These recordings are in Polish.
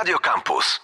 Radio Campus.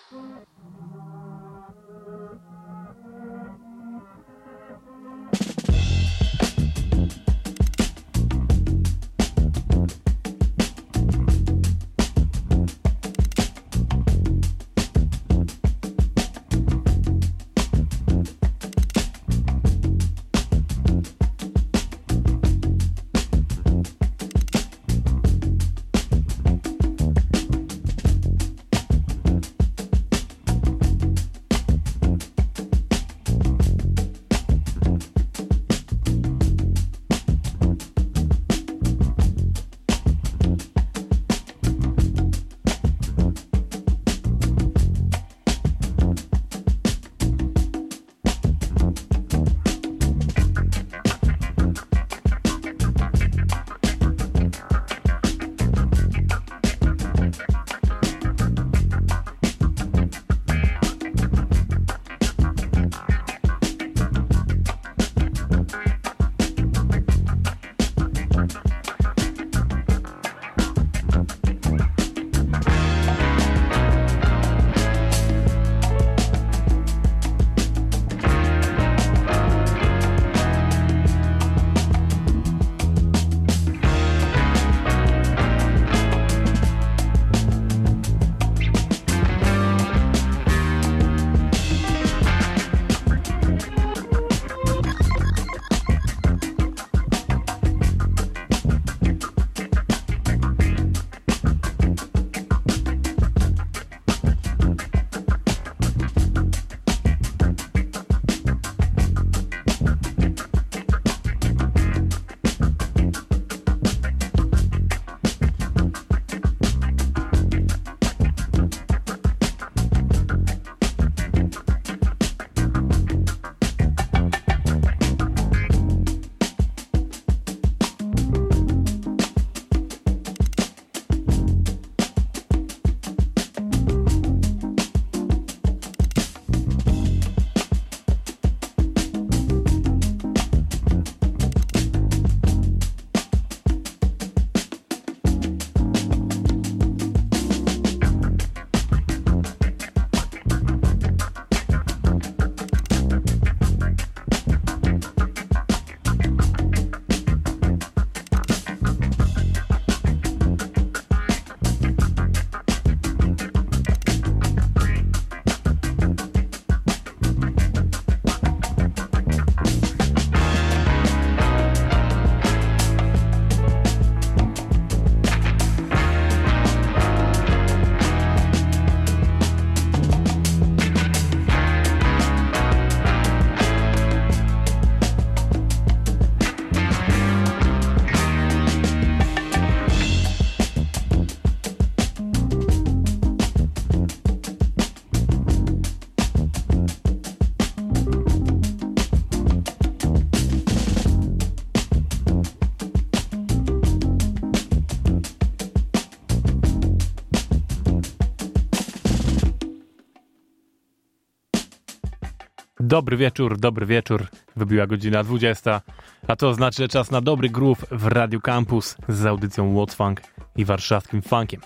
Dobry wieczór, dobry wieczór. Wybiła godzina 20, a to znaczy, że czas na dobry groove w Radio Campus z audycją What's Funk i warszawskim funkiem.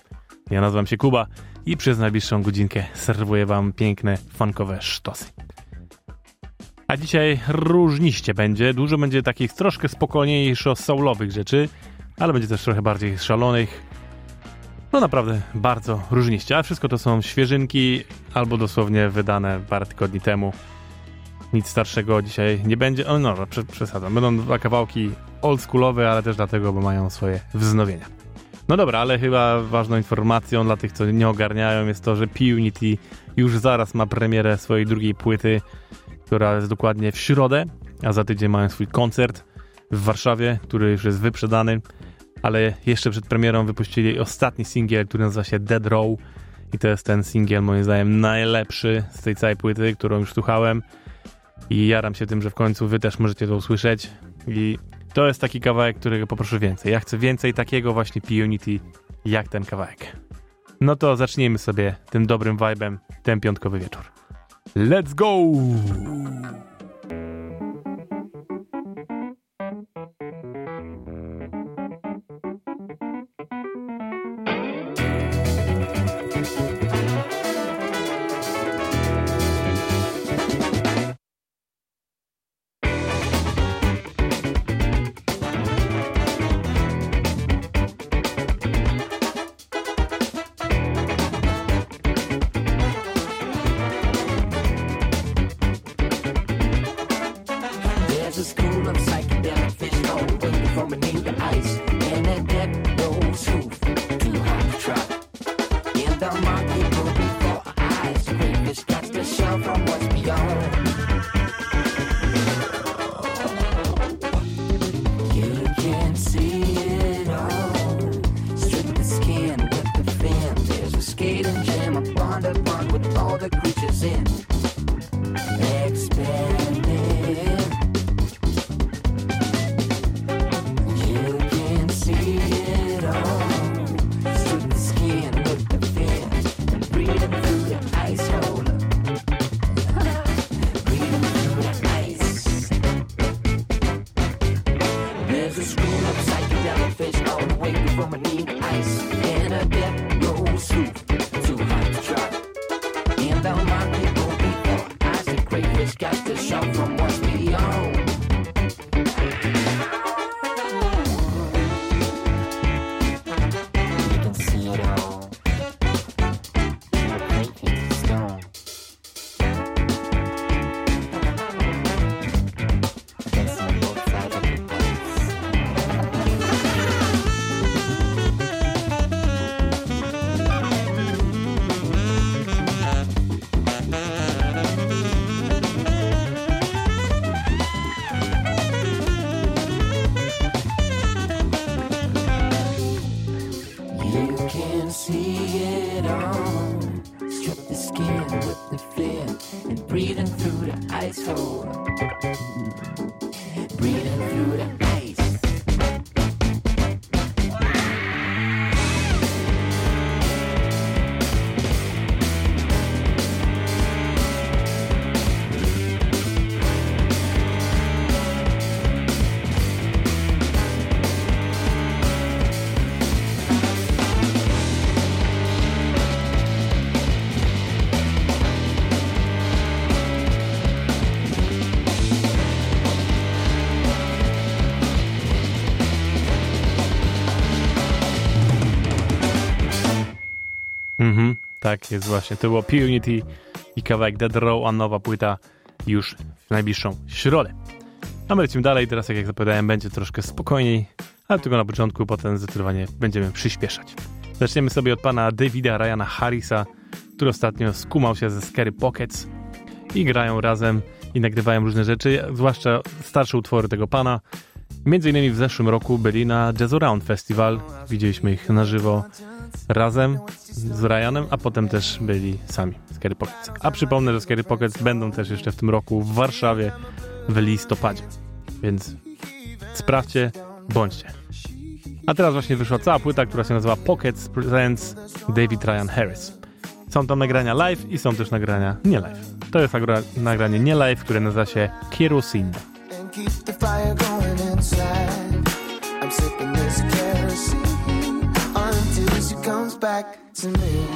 Ja nazywam się Kuba i przez najbliższą godzinkę serwuję wam piękne funkowe sztosy. A dzisiaj różniście będzie, dużo będzie takich troszkę spokojniejszo soulowych rzeczy, ale będzie też trochę bardziej szalonych. No naprawdę bardzo różniście, a wszystko to są świeżynki albo dosłownie wydane parę tygodni temu nic starszego dzisiaj nie będzie. O, no, przesadzam. Będą dwa kawałki oldschoolowe, ale też dlatego, bo mają swoje wznowienia. No dobra, ale chyba ważną informacją dla tych, co nie ogarniają, jest to, że P-Unity już zaraz ma premierę swojej drugiej płyty, która jest dokładnie w środę, a za tydzień mają swój koncert w Warszawie, który już jest wyprzedany, ale jeszcze przed premierą wypuścili ostatni singiel, który nazywa się Dead Row i to jest ten singiel moim zdaniem najlepszy z tej całej płyty, którą już słuchałem i jaram się tym, że w końcu wy też możecie to usłyszeć i to jest taki kawałek, którego poproszę więcej. Ja chcę więcej takiego właśnie P-Unity jak ten kawałek. No to zacznijmy sobie tym dobrym vibem ten piątkowy wieczór. Let's go! Tak jest właśnie. To było Punity i kawałek Dead Row, a nowa płyta już w najbliższą środę. A my lecimy dalej, teraz jak, jak zapowiadałem, będzie troszkę spokojniej, ale tylko na początku, potem zdecydowanie będziemy przyspieszać. Zaczniemy sobie od pana Davida Ryana Harrisa, który ostatnio skumał się ze Scary Pockets i grają razem i nagrywają różne rzeczy, zwłaszcza starsze utwory tego pana. Między innymi w zeszłym roku byli na Jazz Around Festival, widzieliśmy ich na żywo razem z Ryanem, a potem też byli sami Scary Pockets. A przypomnę, że Scary Pockets będą też jeszcze w tym roku w Warszawie w listopadzie. Więc sprawdźcie, bądźcie. A teraz właśnie wyszła cała płyta, która się nazywa Pockets Presents David Ryan Harris. Są tam nagrania live i są też nagrania nie live. To jest nagra- nagranie nie live, które nazywa się Kerosene. She comes back to me.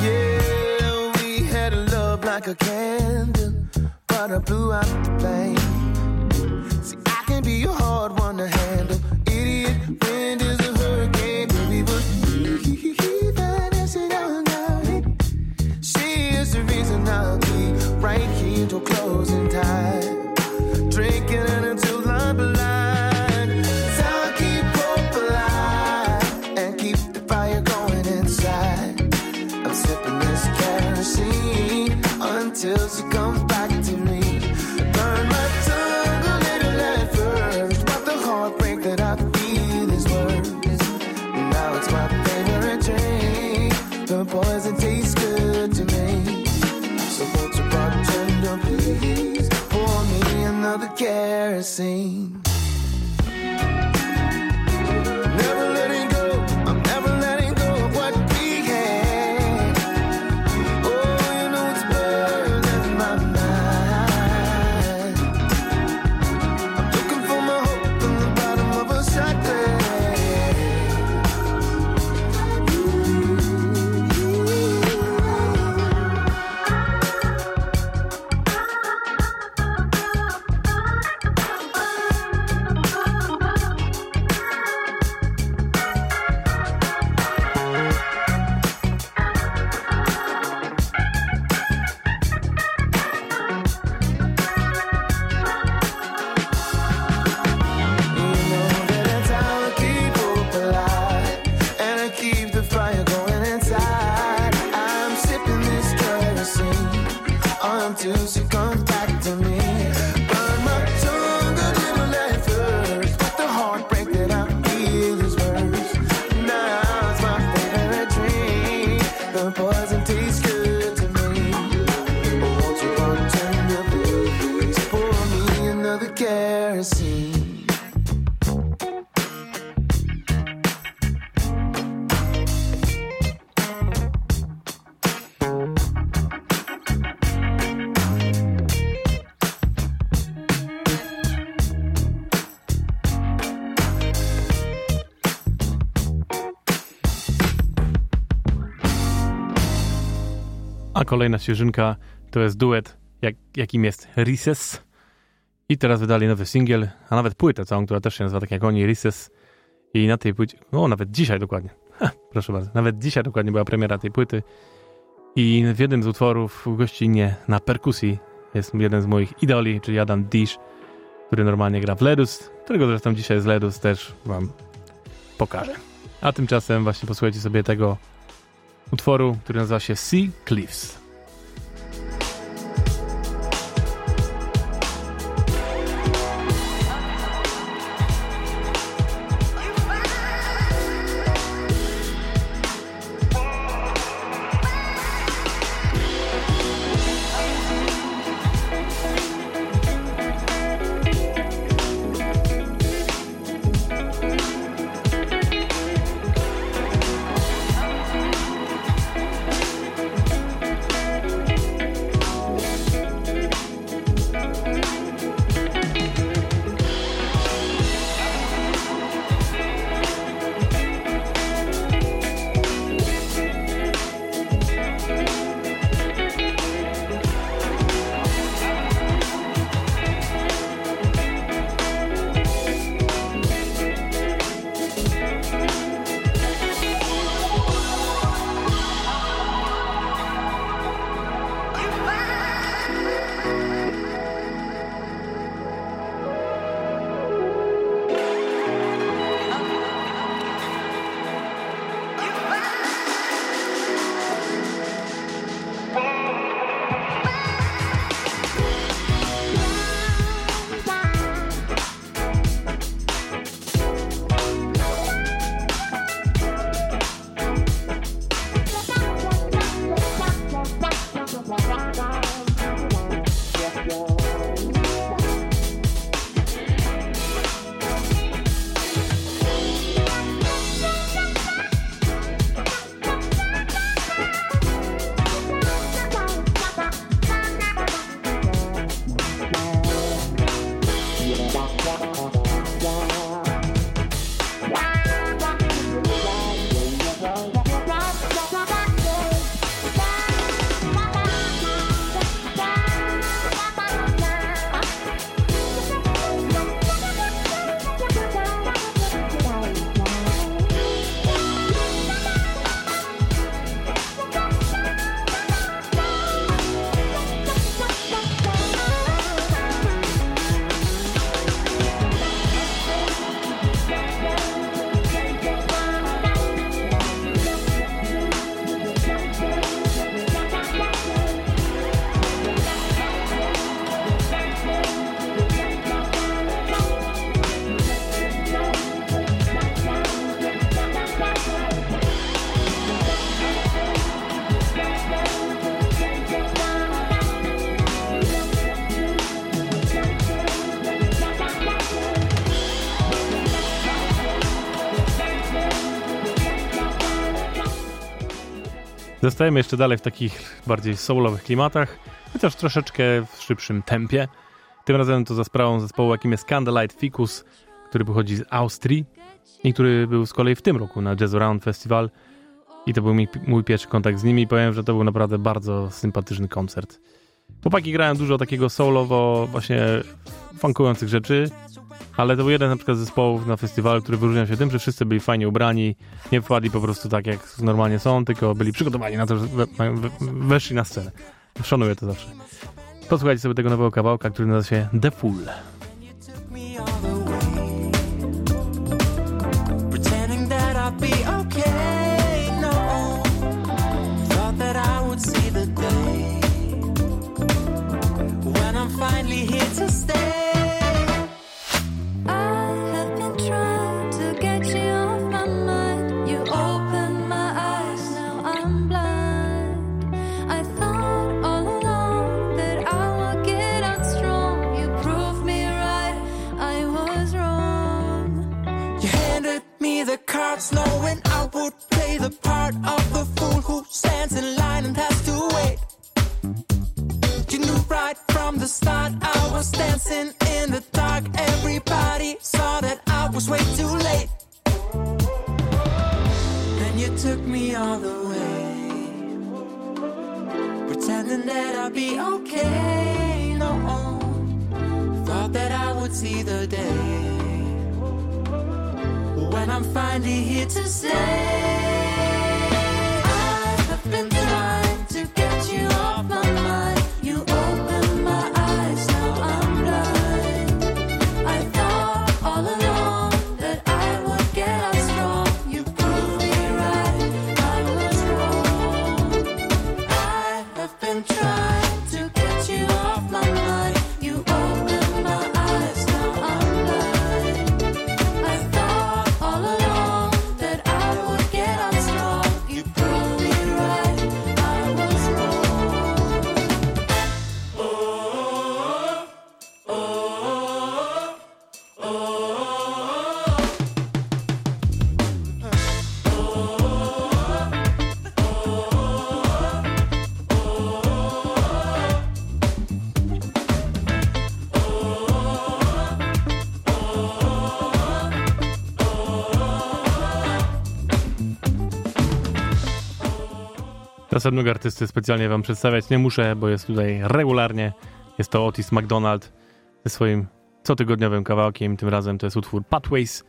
Yeah, we had a love like a candle, but I blew out the flame. See, I can be a hard one to handle. Idiot, wind is right here till closing time. Drinking until I'm blind. So I'll keep hope alive and keep the fire going inside. I'm sipping this kerosene until she comes kerosene? A kolejna świeżynka to jest duet, jak, jakim jest Rises. I teraz wydali nowy singiel, a nawet płytę całą, która też się nazywa tak jak oni, Rises. I na tej płycie, no nawet dzisiaj dokładnie, ha, proszę bardzo, nawet dzisiaj dokładnie była premiera tej płyty. I w jednym z utworów gościnnie na perkusji jest jeden z moich idoli, czyli Adam Dish, który normalnie gra w Ledus, którego zresztą dzisiaj z Ledus też wam pokażę. A tymczasem właśnie posłuchajcie sobie tego utworu, który nazywa się Sea Cliffs. Zostajemy jeszcze dalej w takich bardziej soulowych klimatach, chociaż troszeczkę w szybszym tempie. Tym razem to za sprawą zespołu, jakim jest Candlelight Ficus, który pochodzi z Austrii i który był z kolei w tym roku na Jazz Around Festival. I to był mi, mój pierwszy kontakt z nimi powiem, że to był naprawdę bardzo sympatyczny koncert. Chłopaki grają dużo takiego soulowo, właśnie funkujących rzeczy, ale to był jeden na przykład zespołów na festiwalu, który wyróżniał się tym, że wszyscy byli fajnie ubrani, nie wpadli po prostu tak jak normalnie są, tylko byli przygotowani na to, że we, we, weszli na scenę. Szanuję to zawsze. Posłuchajcie sobie tego nowego kawałka, który nazywa się The Fool. The cards knowing I would play the part of the fool who stands in line and has to wait. You knew right from the start I was dancing in the dark. Everybody saw that I was way too late. Then you took me all the way, pretending that I'd be okay. No, thought that I would see the day when I'm finally here to say I have been Następnego artysty specjalnie wam przedstawiać nie muszę, bo jest tutaj regularnie. Jest to Otis McDonald ze swoim cotygodniowym kawałkiem. Tym razem to jest utwór Pathways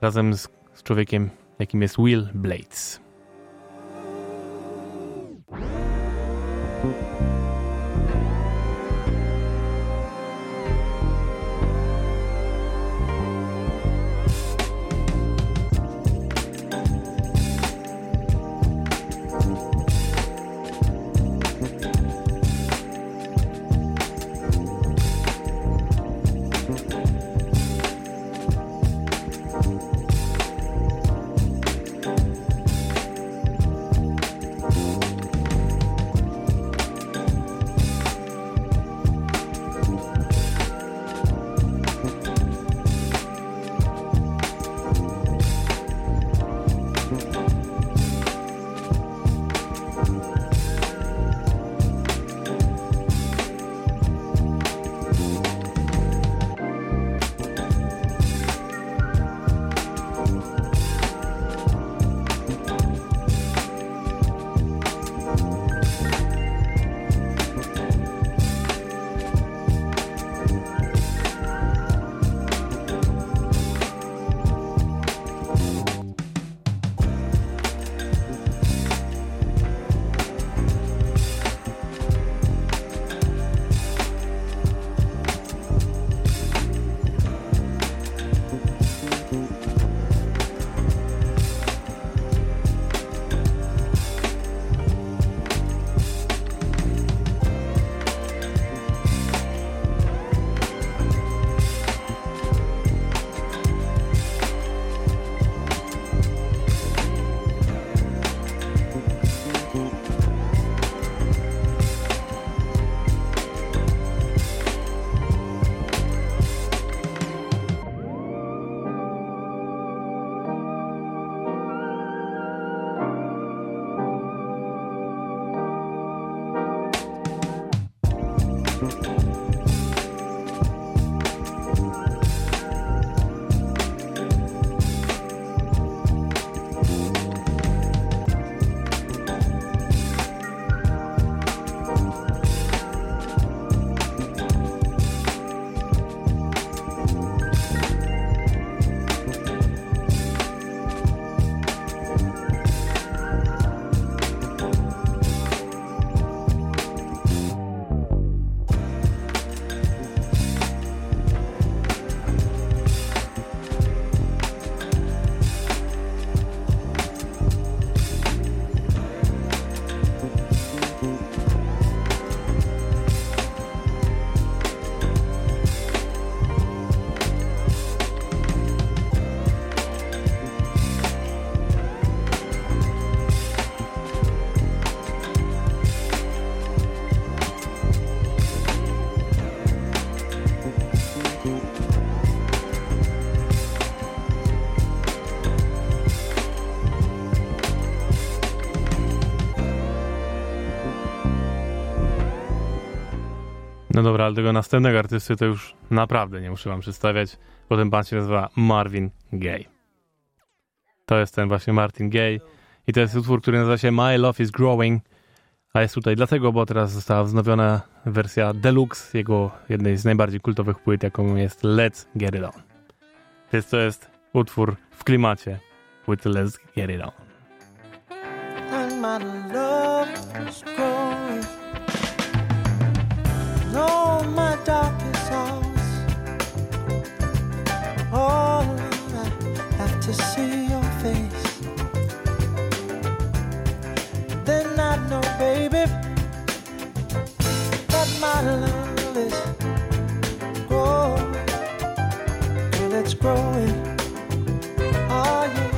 razem z, z człowiekiem, jakim jest Will Blades. Dobra, ale tego następnego artysty to już naprawdę nie muszę wam przedstawiać, bo ten pan się nazywa Marvin Gaye. To jest ten właśnie Martin Gaye i to jest utwór, który nazywa się My Love is Growing, a jest tutaj dlatego, bo teraz została wznowiona wersja deluxe jego jednej z najbardziej kultowych płyt, jaką jest Let's Get It On. Więc to jest utwór w klimacie płyty Let's Get It On. Darkest hours. All I have to see your face. Then I know, baby, that my love is growing. And it's growing. Oh, yeah.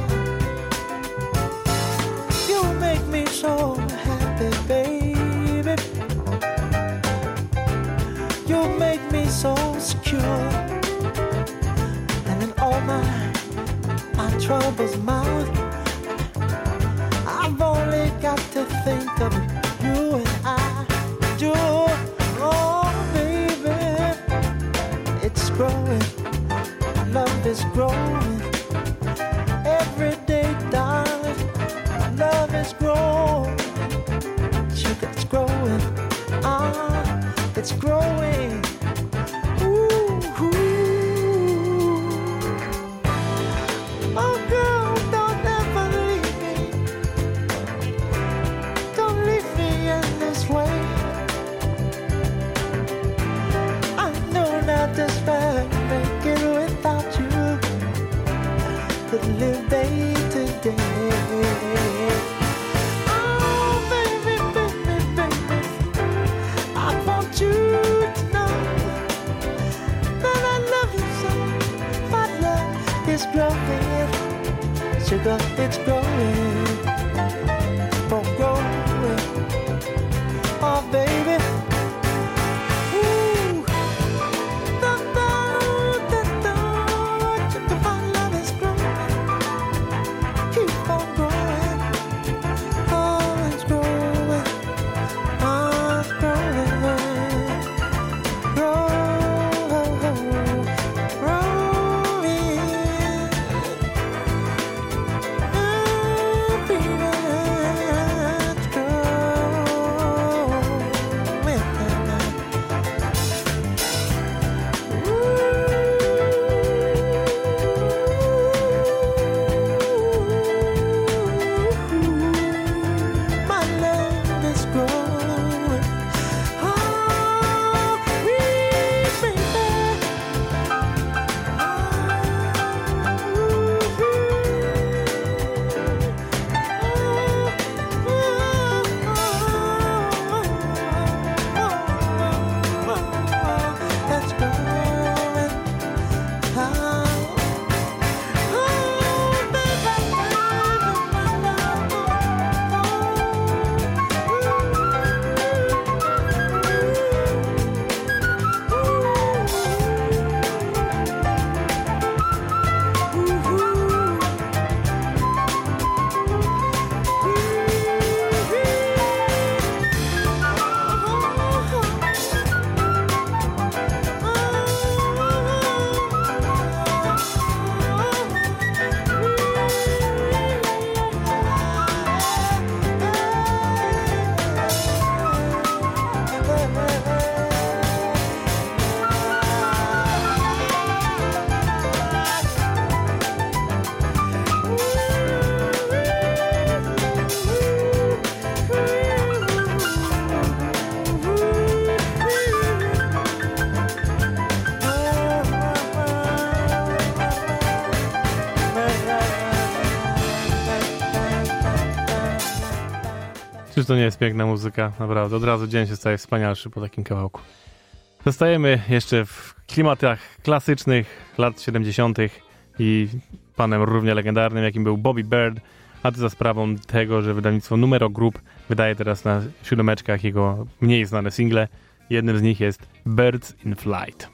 You make me so troubles mouth, I've only got to think of you and I do. Oh, baby, it's growing. Love is growing to nie jest piękna muzyka? Naprawdę, od razu dzień się staje wspanialszy po takim kawałku. Zostajemy jeszcze w klimatach klasycznych lat 70. i panem równie legendarnym, jakim był Bobby Bird, a to za sprawą tego, że wydawnictwo Numero Group wydaje teraz na siódemeczkach jego mniej znane single. Jednym z nich jest Birds in Flight.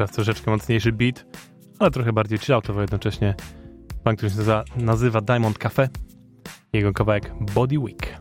Teraz troszeczkę mocniejszy beat, ale trochę bardziej chilloutowo jednocześnie. Pan, który się nazywa Diamond Cafe, jego kawałek Body Week.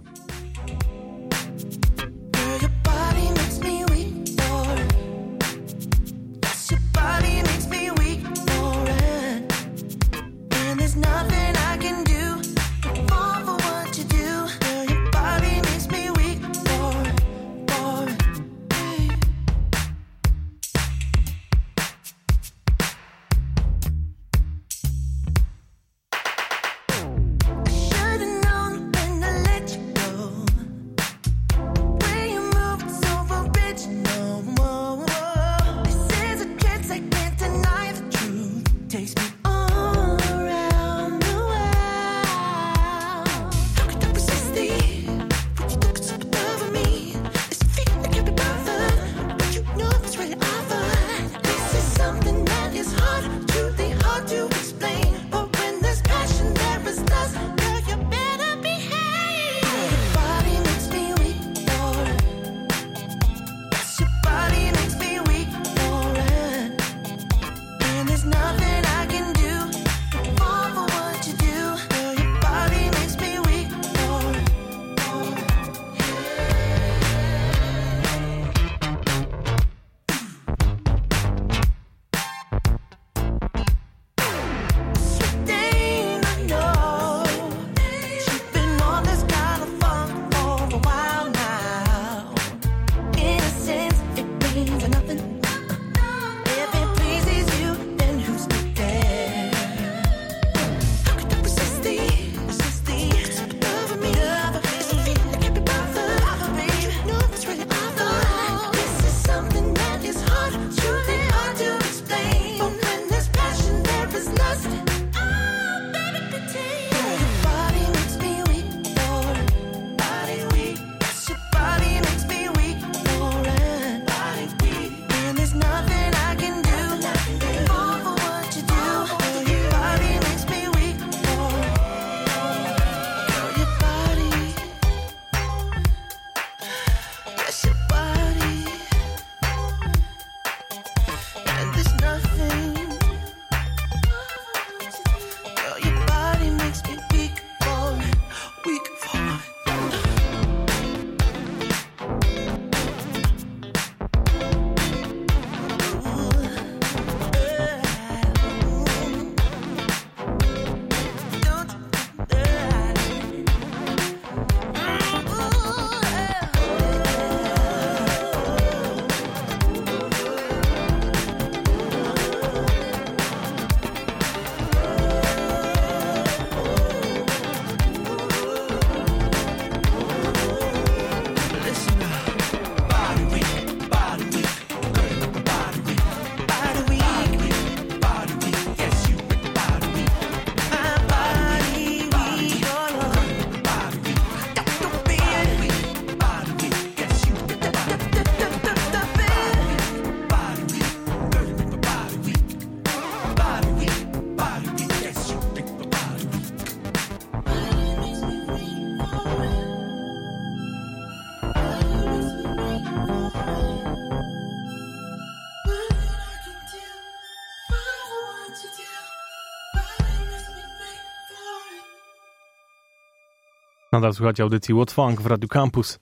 Nadal słuchacie audycji What Funk w Radio Campus.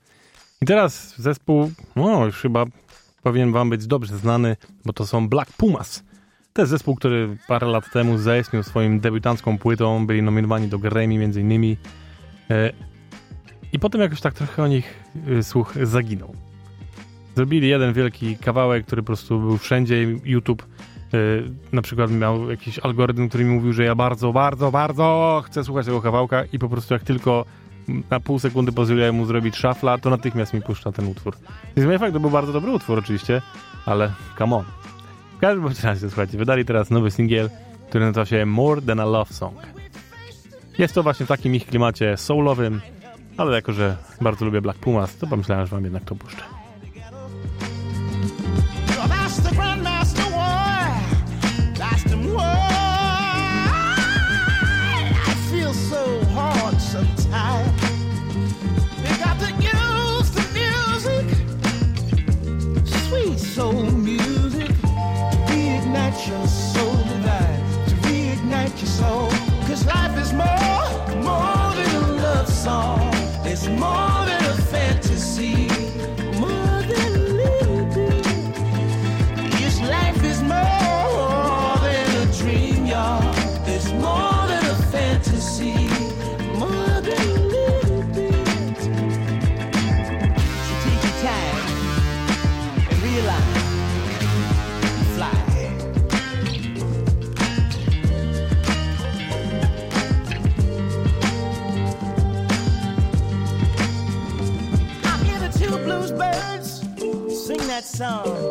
I teraz zespół, no już chyba powinien wam być dobrze znany, bo to są Black Pumas. To jest zespół, który parę lat temu zaistniał swoim debiutancką płytą, byli nominowani do Grammy między innymi. E, I potem jakoś tak trochę o nich e, słuch zaginął. Zrobili jeden wielki kawałek, który po prostu był wszędzie. YouTube e, na przykład miał jakiś algorytm, który mi mówił, że ja bardzo, bardzo, bardzo chcę słuchać tego kawałka i po prostu jak tylko na pół sekundy pozwoliłem mu zrobić szafla, to natychmiast mi puszcza ten utwór. I zmienia fakt, to był bardzo dobry utwór oczywiście, ale come on. W każdym razie, słuchajcie, wydali teraz nowy singiel, który nazywa się More Than a Love Song. Jest to właśnie w takim ich klimacie soulowym, ale jako, że bardzo lubię Black Pumas, to pomyślałem, że wam jednak to puszczę. Song.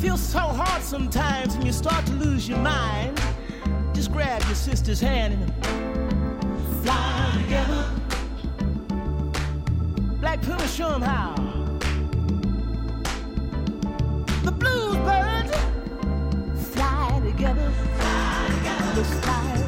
Well, I feel so hard sometimes and you start to lose your mind. Just grab your sister's hand and fly together. Black Puma, show 'em how. The bluebirds fly together. Fly together. Let's fly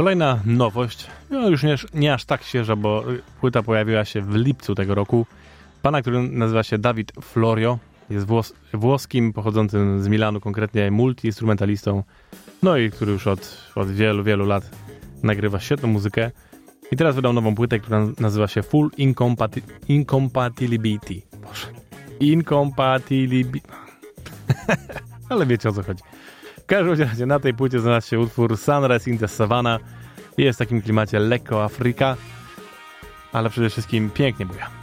Kolejna nowość, no już nie, nie aż tak świeża, bo płyta pojawiła się w lipcu tego roku. Pana, który nazywa się Dawid Florio, jest włos włoskim, pochodzącym z Milanu, konkretnie multiinstrumentalistą, no i który już od, od wielu, wielu lat nagrywa świetną muzykę. I teraz wydał nową płytę, która nazywa się Full Incompati Incompatibility. Boże. Incompatibility. Ale wiecie o co chodzi. Każdym razie na tej płycie znalazł się utwór Sunrise in the Savannah. Jest w takim klimacie lekko Afryka, ale przede wszystkim pięknie buja.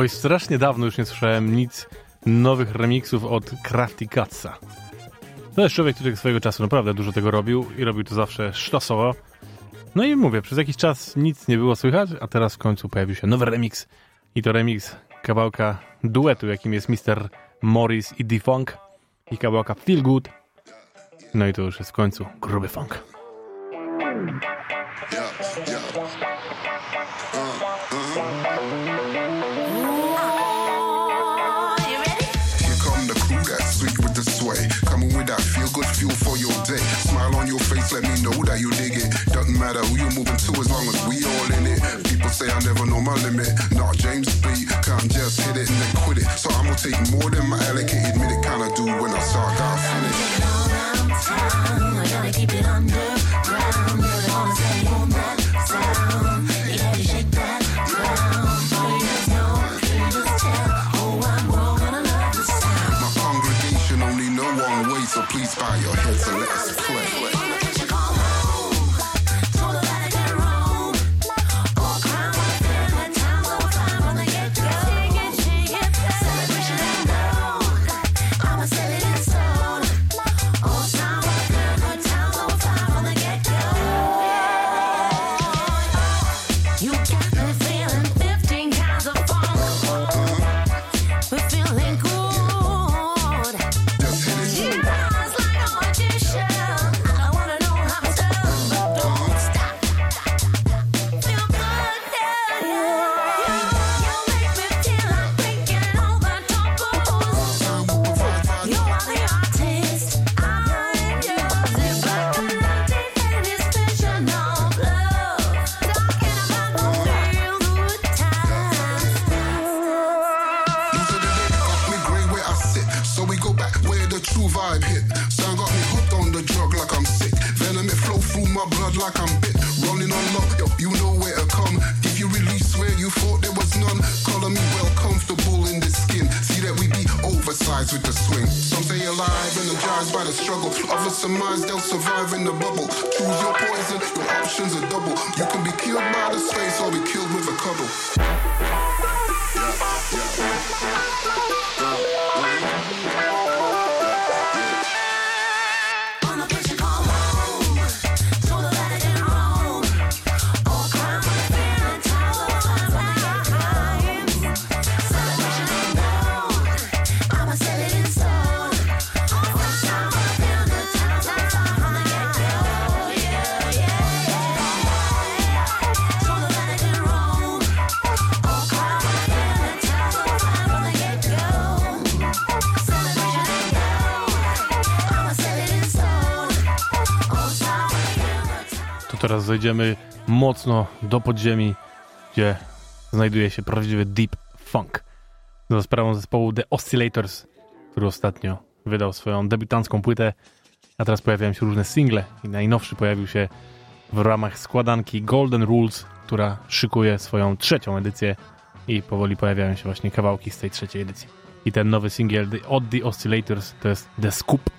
Oj, strasznie dawno już nie słyszałem nic nowych remixów od Crafty Catsa. To jest człowiek, który swojego czasu naprawdę dużo tego robił i robił to zawsze sztosowo. No i mówię, przez jakiś czas nic nie było słychać, a teraz w końcu pojawił się nowy remix. I to remix kawałka duetu, jakim jest Mr. Morris i D-Funk i kawałka Feel Good. No i to już jest w końcu gruby funk. Here you dig it. Doesn't matter who you're moving to as long as we all in it. People say I never know my limit. Nah, James B, can't just hit it and then quit it. So I'm gonna take more than my allocated minute. Kinda do when I start, gotta finish. My Zejdziemy mocno do podziemi, gdzie znajduje się prawdziwy deep funk. Za sprawą zespołu The Oscillators, który ostatnio wydał swoją debiutancką płytę, a teraz pojawiają się różne single i najnowszy pojawił się w ramach składanki Golden Rules, która szykuje swoją trzecią edycję i powoli pojawiają się właśnie kawałki z tej trzeciej edycji. I ten nowy singiel od The Oscillators to jest The Scoop.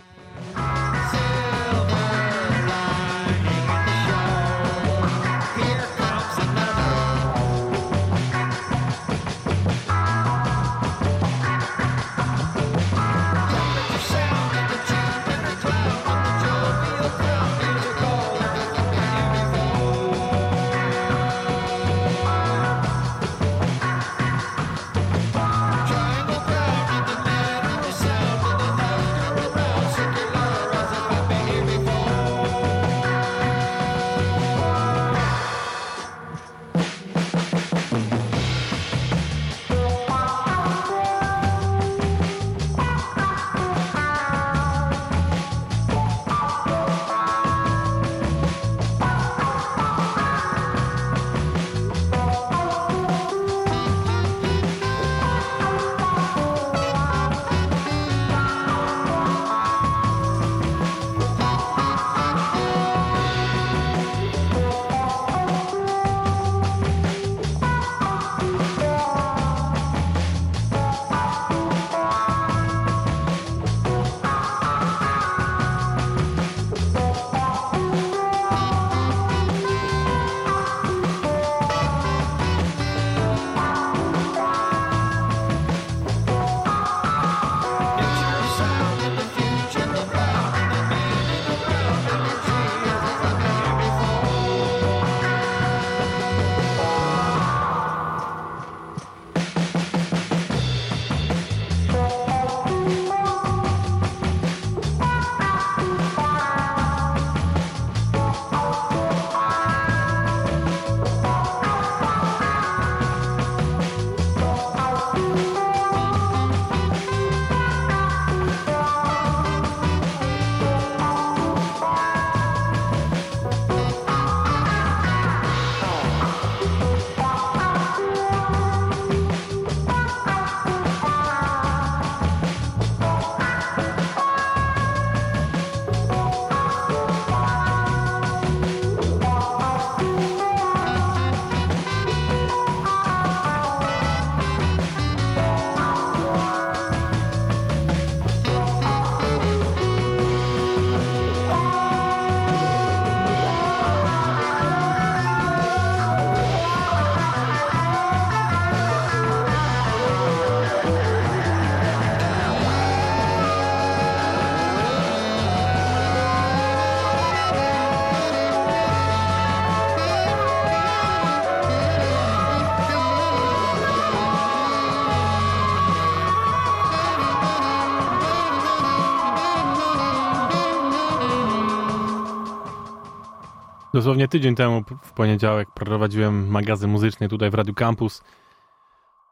Dosłownie tydzień temu, w poniedziałek, prowadziłem magazyn muzyczny tutaj w Radiu Campus.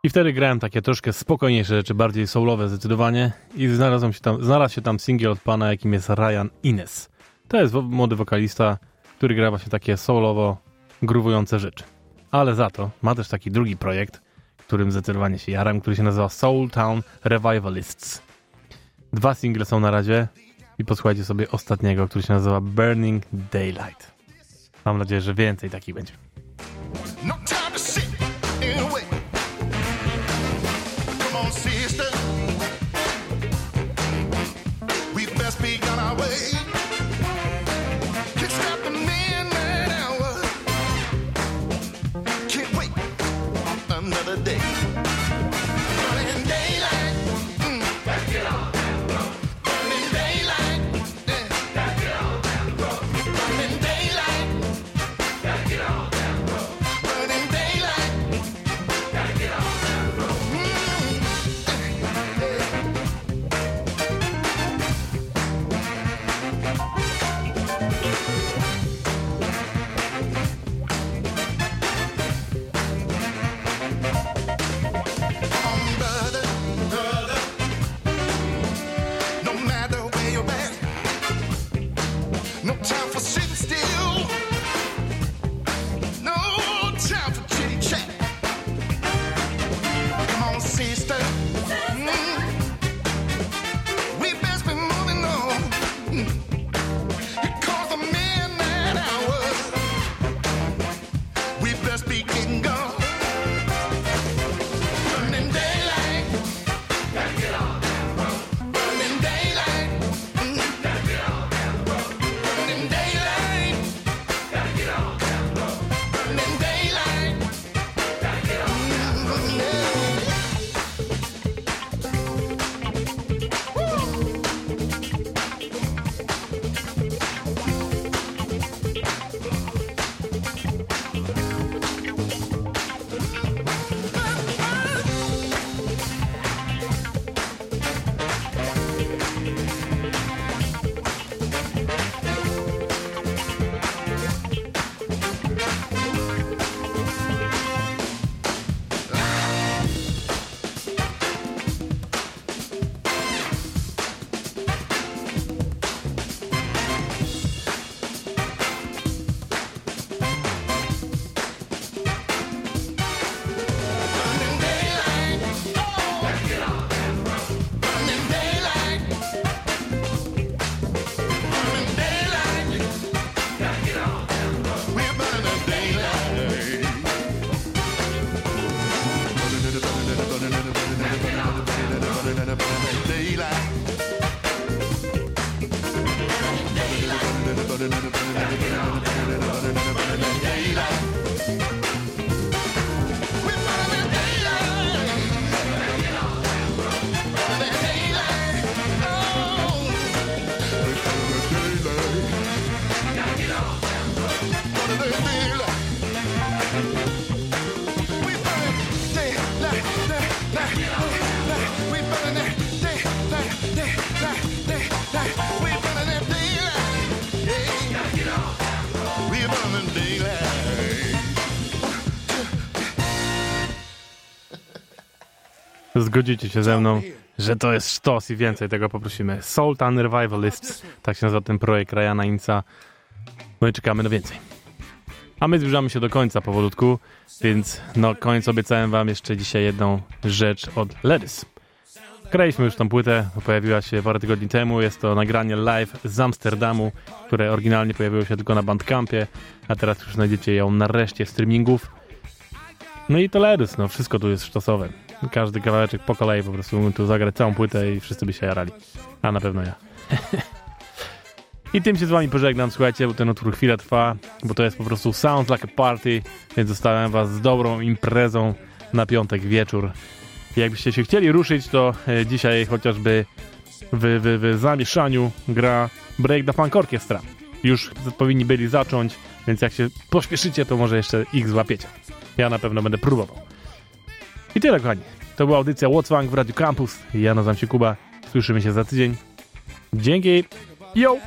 I wtedy grałem takie troszkę spokojniejsze rzeczy, bardziej soulowe zdecydowanie. I znalazłem się tam, znalazł się tam singiel od pana, jakim jest Ryan Ines. To jest młody wokalista, który gra właśnie takie soulowo gruwujące rzeczy. Ale za to ma też taki drugi projekt, którym zdecydowanie się jaram, który się nazywa Soul Town Revivalists. Dwa single są na razie i posłuchajcie sobie ostatniego, który się nazywa Burning Daylight. Mam nadzieję, że więcej takich będzie. No Zgodzicie się ze mną, że to jest sztos i więcej tego poprosimy. Sultan Revivalists, tak się nazywa ten projekt Ryana Inca. No i czekamy na więcej. A my zbliżamy się do końca powolutku, więc na koniec obiecałem wam jeszcze dzisiaj jedną rzecz od Ledys. Graliśmy już tą płytę, pojawiła się parę tygodni temu. Jest to nagranie live z Amsterdamu, które oryginalnie pojawiło się tylko na Bandcampie, a teraz już znajdziecie ją nareszcie streamingów. No i to Ledys, no wszystko tu jest sztosowe. Każdy kawałeczek po kolei po prostu mógłbym tu zagrać całą płytę i wszyscy by się jarali. A na pewno ja. I tym się z wami pożegnam, słuchajcie, bo ten utwór chwilę trwa, bo to jest po prostu Sounds Like a Party, więc zostawiam was z dobrą imprezą na piątek wieczór. Jakbyście się chcieli ruszyć, to e, dzisiaj chociażby w, w, w zamieszaniu gra Break the Funk Orchestra. Już powinni byli zacząć, więc jak się pośpieszycie, to może jeszcze ich złapiecie. Ja na pewno będę próbował. I tyle, kochani. To była audycja What's w Radio Campus. Ja nazywam się Kuba. Słyszymy się za tydzień. Dzięki. Yo!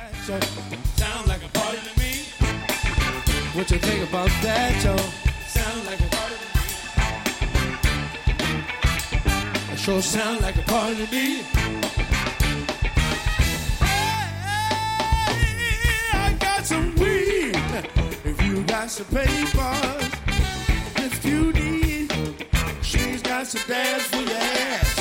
What you think about that, Joe? Sound like a me. Sure sound like a me. Hey, I got some weed. If you got some papers, if you need, some dance for your ass.